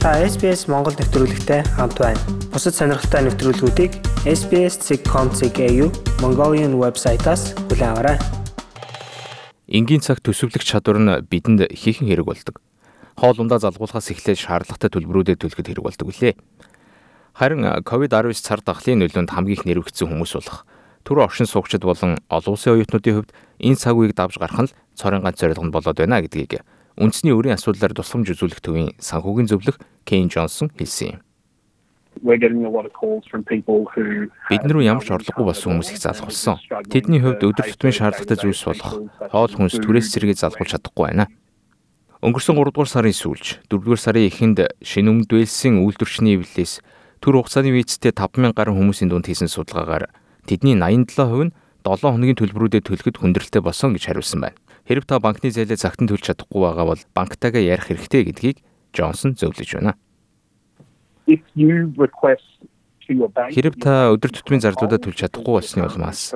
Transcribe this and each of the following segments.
Та SBS Монгол нэвтрүүлэгтэй хамт байна. Бусад сонирхолтой нэвтрүүлгүүдийг SBS.com.cg Mongolian вебсайтаас хүлээн аваарай. Энгийн цаг төсөвлөх чадвар нь бидэнд хийхэн хэрэг болдог. Хоол ундаа залгуулахаас эхлээд шаардлагатай төлбөрүүдэд төлөхөд хэрэг болдог үлээ. Харин COVID-19 цар тахлын нөлөөнд хамгийн их нэрвэгдсэн хүмүүс болох түр оршин суугчид болон олон улсын оюутнуудын хувьд энэ цаг үеийг давж гарах нь цорын ганц зорилго нь болоод байна гэдгийг үндэсний өрийн асуудлаар тусламж үзүүлэх төвийн санхүүгийн зөвлөх Кейн Джонсон хэлсэн юм. Бид нар ямар ч орлогогүй болсон хүмүүс их залах болсон. Тэдний хувьд өдөр тутмын шаардлагатай зүйлс болох хоол хүнс түрээс зэрэгээ залгуулж чадахгүй байна. Өнгөрсөн 3 дугаар сарын сүүлч 4 дугаар сарын эхэнд шинэ өмнөд Вэлсийн үйлдвэрчний эвлэлээс төр хугацааны визтэй 5000 гаруй хүмүүсийн дунд хийсэн судалгаагаар тэдний 87% нь 7 хоногийн төлбөрүүдэд төлөхөд хүндрэлтэй болсон гэж хариулсан байна. Хэрв та банкны зээлээ цагтан төлж чадахгүй байгаа бол банктайгаа ярих хэрэгтэй гэдгийг Джонсон зөвлөж байна. Хэрв та өдөр тутмын зардлуудаа төлж чадахгүй болсны улмаас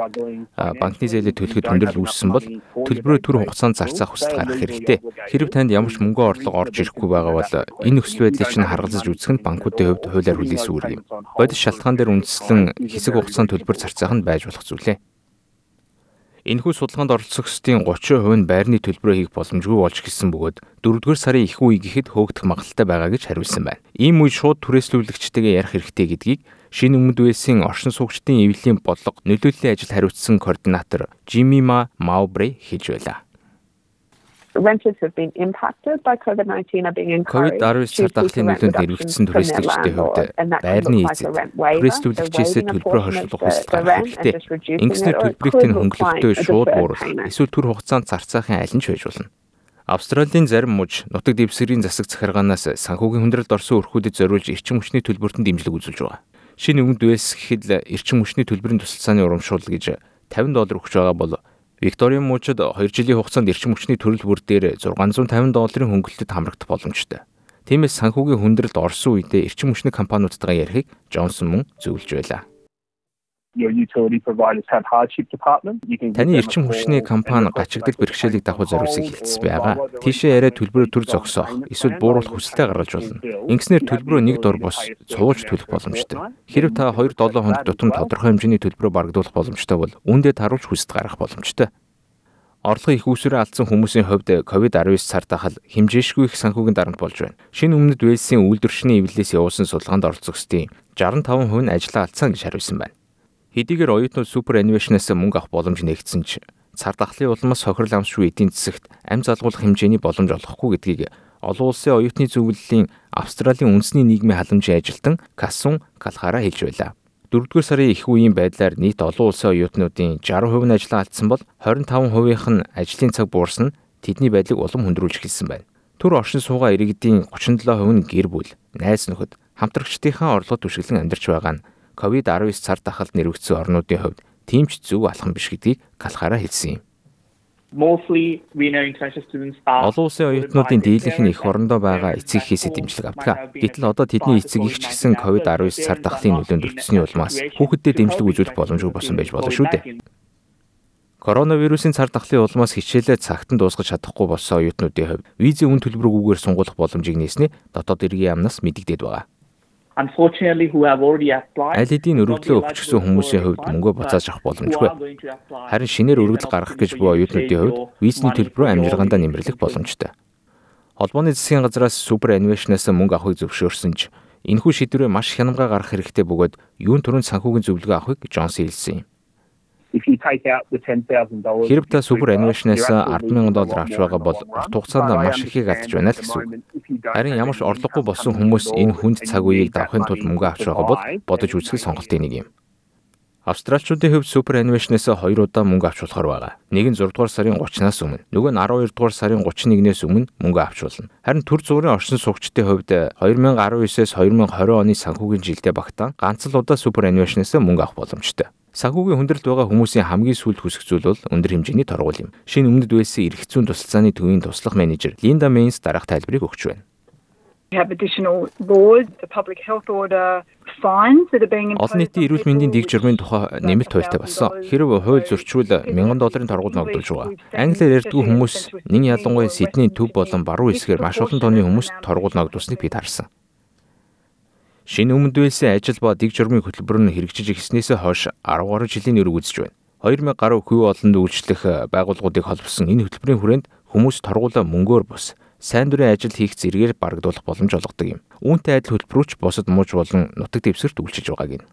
банкны зээлээ төлөхөд хүндрэл үүссэн бол төлбөрөө түр хугацаанд зарцаах хүсэлт гаргах хэрэгтэй. Хэрв танд ямар ч мөнгө орлого орж ирэхгүй байгаа бол энэ нөхцөл байдлыг чинь харгалзаж үзэх нь банкуудын хувьд хуулиар хүлээсэн үүрэг юм. Бодис шалтгаан дээр үндэслэн хэсэг хугацаанд төлбөр зарцаах нь байж болох зүйлээ. Энэхүү судалгаанд оролцогчдын 30% нь байрны төлбөрөө хийх боломжгүй болж гисэн бөгөөд 4-р сарын их үе гэхэд хөөгдөх магадлалтай байгаа гэж хариулсан байна. Ийм үе шууд түрээслүүлэгчтэйгээ ярих хэрэгтэй гэдгийг шинэ өмнөд Уэлсийн оршин суугчдын эвлэлийн бодлого нөлөөллийн ажил хариуцсан координатор Жимима Маубре хэлж байлаа renters have been impacted by COVID-19 are being encouraged. COVID-19 сар дахлын нөлөөнд нэрвэгдсэн түрээслэгчдийн хувьд байрны эзэд түрээслүүлэгчээс төлбөрөө хоршлох хүсэлт гаргах хэрэгтэй. Ингэснээр төлбөрийг тань хөнгөлөлтөө шууд бууруулах эсвэл төр хугацаанд зарцаахын аль нь ч байж болно. Австралийн зарим мужи нутаг дэвсгэрийн засаг захиргаанаас санхүүгийн хүндрэлд орсон өрхүүдэд зориулж эрчим хүчний төлбөртөнд дэмжлэг үзүүлж байгаа. Шинэ өнгөд Уэльс гэхэд эрчим хүчний төлбөрийн тусалцааны урамшуул гэж 50 доллар өгч байгаа бол Викторийн мужид 2 жилийн хугацаанд эрчим хүчний төрөл бүр дээр 650 долларын хөнгөлөлтөд хамрагдах боломжтой. Тиймээс санхүүгийн хүндрэлд орсон үедээ эрчим хүчний компаниудтайгаа ярихыг Джонсон мөн зөвлөж байлаа. Таны эрчим хүчний компани гачигдал бэрхшээлийг давхар зориулсыг хэлсэн байгаа. Тийшээ яриа төлбөрөөр төр зогсоох, эсвэл бууруулах хүсэлтэд гаргаж болно. Ингэснээр төлбөрөө нэг дор бос цувуулж төлөх боломжтой. Хэрэв та 2-7 хоног тутам тодорхой хэмжээний төлбөрөө барагдуулах боломжтой бол үүндээ таруулж хүсэлт гаргах боломжтой. Орлого их үүсвэрээ алдсан хүмүүсийн хувьд COVID-19 цар тахал хэмжээшгүй их санхүүгийн дарамт болж байна. Шинэ өмнөд Вэлсийн үйлдвэрчний эвлэлээс явуулсан судалгаанд оролцогчдын 65% нь ажлаа алдсан гэж хариулсан байна. Хэдийгээр оюутнууд супер анимашнаас мөнгө авах боломж нэгдсэн ч цар тахлын улмаас хохирол амсгүй эдийн засагт амь залгуулах хэмжээний боломж олохгүй гэдгийг олон улсын оюутны зөвлөлийн Австралийн үндэсний нийгмийн халамжийн ажилтан Касун Калхара хэлж байлаа. 4-р сарын их үеийн байдлаар нийт олон улсын оюутнуудын 60% нь ажлаа алдсан бол 25%-ийнх нь ажлын цаг буурсан нь тэдний байдлыг улам хүндрүүлж эхэлсэн байна. Төр оршин суугаа иргэдийн 37% нь гэр бүл, найз нөхөд, хамтрагчдынхаа орлого түшиглэн амьдарч байгаа нь COVID-19 цар тахалд нэрвэгдсэн орнуудын хувьд тийм ч зөв алхам биш гэдгийг Калхара хэлсэн юм. Олон улсын оюутнуудын дийлэнх нь их орондоо байгаа эцэг эхээсээ дэмжлэг авдаг. Гэтэл одоо тэдний эцэг их ч гэсэн COVID-19 цар тахлын нөлөөнд өртсөний улмаас хүүхэдтэй дэмжлэг үзүүлэх боломжгүй болсон байж болно шүү дээ. Коронавирусын цар тахлын улмаас хичээлээ цагтан дуусгаж чадахгүй болсон оюутнуудын хувьд визийн үн төлбөрөөгүйгээр сунгуулах боломжийг нээсний дотоод иргэн яамнаас мэдэгдээд байгаа. Аль хэдийн өргөдлөө өгчихсөн хүмүүсийн хувьд мөнгөө буцааж авах боломжгүй. Харин шинээр өргөдөл гаргах гэж буй оюутнуудын хувьд визний төлбөрөө амжиргаандаа нэмэрлэх боломжтой. Холбооны засгийн газраас супер анимашнаас мөнгө авахыг зөвшөөрсөн ч энэхүү шийдвэрээ маш хянамга гаргах хэрэгтэй бөгөөд юун төрөнд санхүүгийн зөвлөгөө авахыг Джонс хэлсэн юм. Хэрв та супер анимашнаас 100000 доллар авч байгаа бол урт хугацаанд маш ихийг алдаж байна л гэсэн үг. Харин ямар ч орлогогүй болсон хүмүүс энэ хүнд цаг үеийг давахын тулд мөнгө авч байгаа бол бодож үзэх сонголтын нэг юм. Австралчуудын хувьд супер анимашнаас 2 удаа мөнгө авч болохоор байгаа. Нэг нь 6 дугаар сарын 30-наас өмнө, нөгөө нь 12 дугаар сарын 31-ээс өмнө мөнгө авч болно. Харин төр зургийн оршин суугчдын хувьд 2019-с 2020 оны санхүүгийн жилдээ багтаан ганц л удаа супер анимашнаас мөнгө авах боломжтой. Санхүүгийн хүндрэлд байгаа хүмүүсийн хамгийн сүүлд хүсэх зүйл бол өндөр хэмжээний торгуул юм. Шинэ өмнөд эрх зүйн тусалцааны төвийн туслах менежер Линда Мейнс дараах тайлбарыг өгч байна. Олон нийтийн эрүүл мэндийн дэг журмын тухай нэмэлт хуультай болсон. Хэрв хууль зөрчвөл 1000 долларын торгуул ногдуулж байгаа. Англиар ярьдгүй хүмүүс нэг ялангуяа Сиднейн төв болон баруун хэсгээр маш олон тооны хүмүүс торгуул ногдуулсныг бид харсан. Шинэ өмнөд Вэлсийн ажил ба дэг журмын хөтөлбөр нь хэрэгжиж эхснээсээ хойш 10 гаруй жилийн өрөг үзэж байна. 2000 гаруй хувь олонд үйлчлэх байгууллагуудыг холбосон энэ хөтөлбөрийн хүрээнд хүмүүс торгуулаа мөнгөөр бус сайн дурын ажил хийх зэрэгээр барагдуулах боломж олгодог юм. Үүнтэй адил хөтөлбөрч босод мууж болон нутаг дэвсгэрт үйлчилж байгааг нь.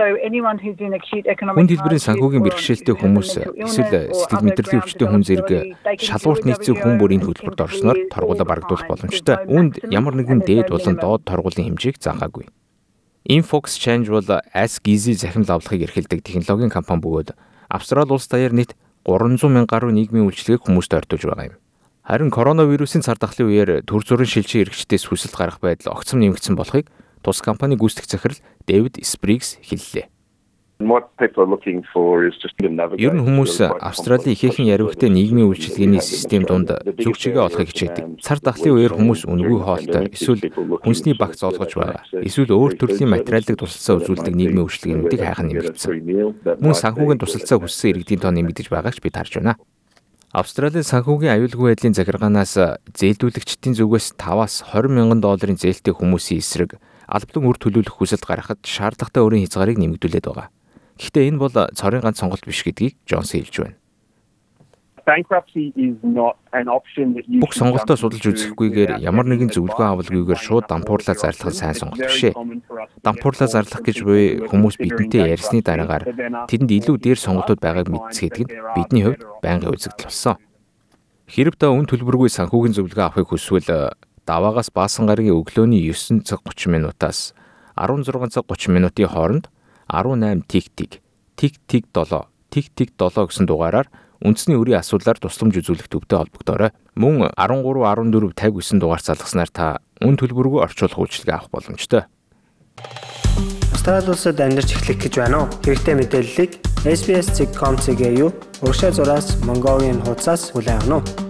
Хүн дэлбэрийн санхүүгийн бэрхшээлтэй хүмүүс эсвэл сэтгэл мэдрэлийн өвчтөй хүн зэрэг шалгуурт нийцсэн хүн бүрийн хөтөлбөрт орсноор торгуулаа барагдуулах боломжтой. Үүнд ямар нэгэн дээд болон доод торгуулийн хэмжээг заагаагүй. Infox Change бол Ask Easy захимал авлахыг эрхэлдэг технологийн компани бөгөөд Австрали улс даяар нийт 300 мянга гаруй нийгмийн үйлчлэгийг хүмүүст ойртуулж байгаа юм. Харин коронавирусын цар тахлын үеэр төр зүрийн шилжин эрхчдээс хүсэлт гарах байдал огцом нэмэгдсэн болохыг тус компани гүйцэтгэх захирал Дэвид Спригс хэллээ. Ер нь хүмүүс Австралийн ихээхэн яривхтай нийгмийн үйлчилгээний систем донд зүг чигээ олохыг хичээдэг. Цар тахлын үеэр хүмүүс үнгүй хоолтой эсвэл хүнсний багц олгож байгаа. Эсвэл өөр төрлийн материалын тусалцаа үзүүлдэг нийгмийн үйлчилгээнүүдийг хайх нь нэмэгдсэн. Мөн санхүүгийн тусалцаа хүссэн иргэдийн тоо нэмэгдэж байгаач бид харж байна. Австралийн санхүүгийн аюулгүй байдлын захиргаанаас зээлдүүлэгчдийн зүгээс 5-аас 20 мянган долларын зээлтэй хүмүүсийн эсрэг албан үр төлөвлөх хүсэлт гаргахад шаардлагатай өрийн хязгаарыг нэмэгдүүлээд байгаа. Гэхдээ энэ бол цорын ганц сонголт биш гэдгийг Джонс хэлж байна. Бүх сонголтоо судалж үзэхгүйгээр ямар нэгэн зөвлөгөө авалгүйгээр шууд дампуурлаа зарлах нь сайн сонголт биш ээ. Дампуурлаа зарлах гэж буй хүмүүс бидэнтэй ярьсны дараагаар тэдэнд илүү дээр сонголтууд байгааг мэдсгэдэг нь бидний хувьд байнгын үзэгдэл болсон. Хэрэг та үн төлбөргүй санхүүгийн зөвлөгөө авахыг хүсвэл даваагаас баасан гарагийн өглөөний 9 цаг 30 минутаас 16 цаг 30 минутын хооронд 18 тик тик тик тик 7 тик тик 7 гэсэн дугаараар үндэсний өрийн асуудлаар тусламж үзүүлэх төвтэй холбогдоорой. Мөн 13 14 59 дугаар залгаснаар та үн төлбөргүй орчуулах үйлчилгээ авах боломжтой. Австрали улсад амьдарч эхлэх гэж байна уу? Хэрэгтэй мэдээллийг SBS.com.cg юу? Урагшаа зураас Mongolian хуудасаас хүлээн авах нь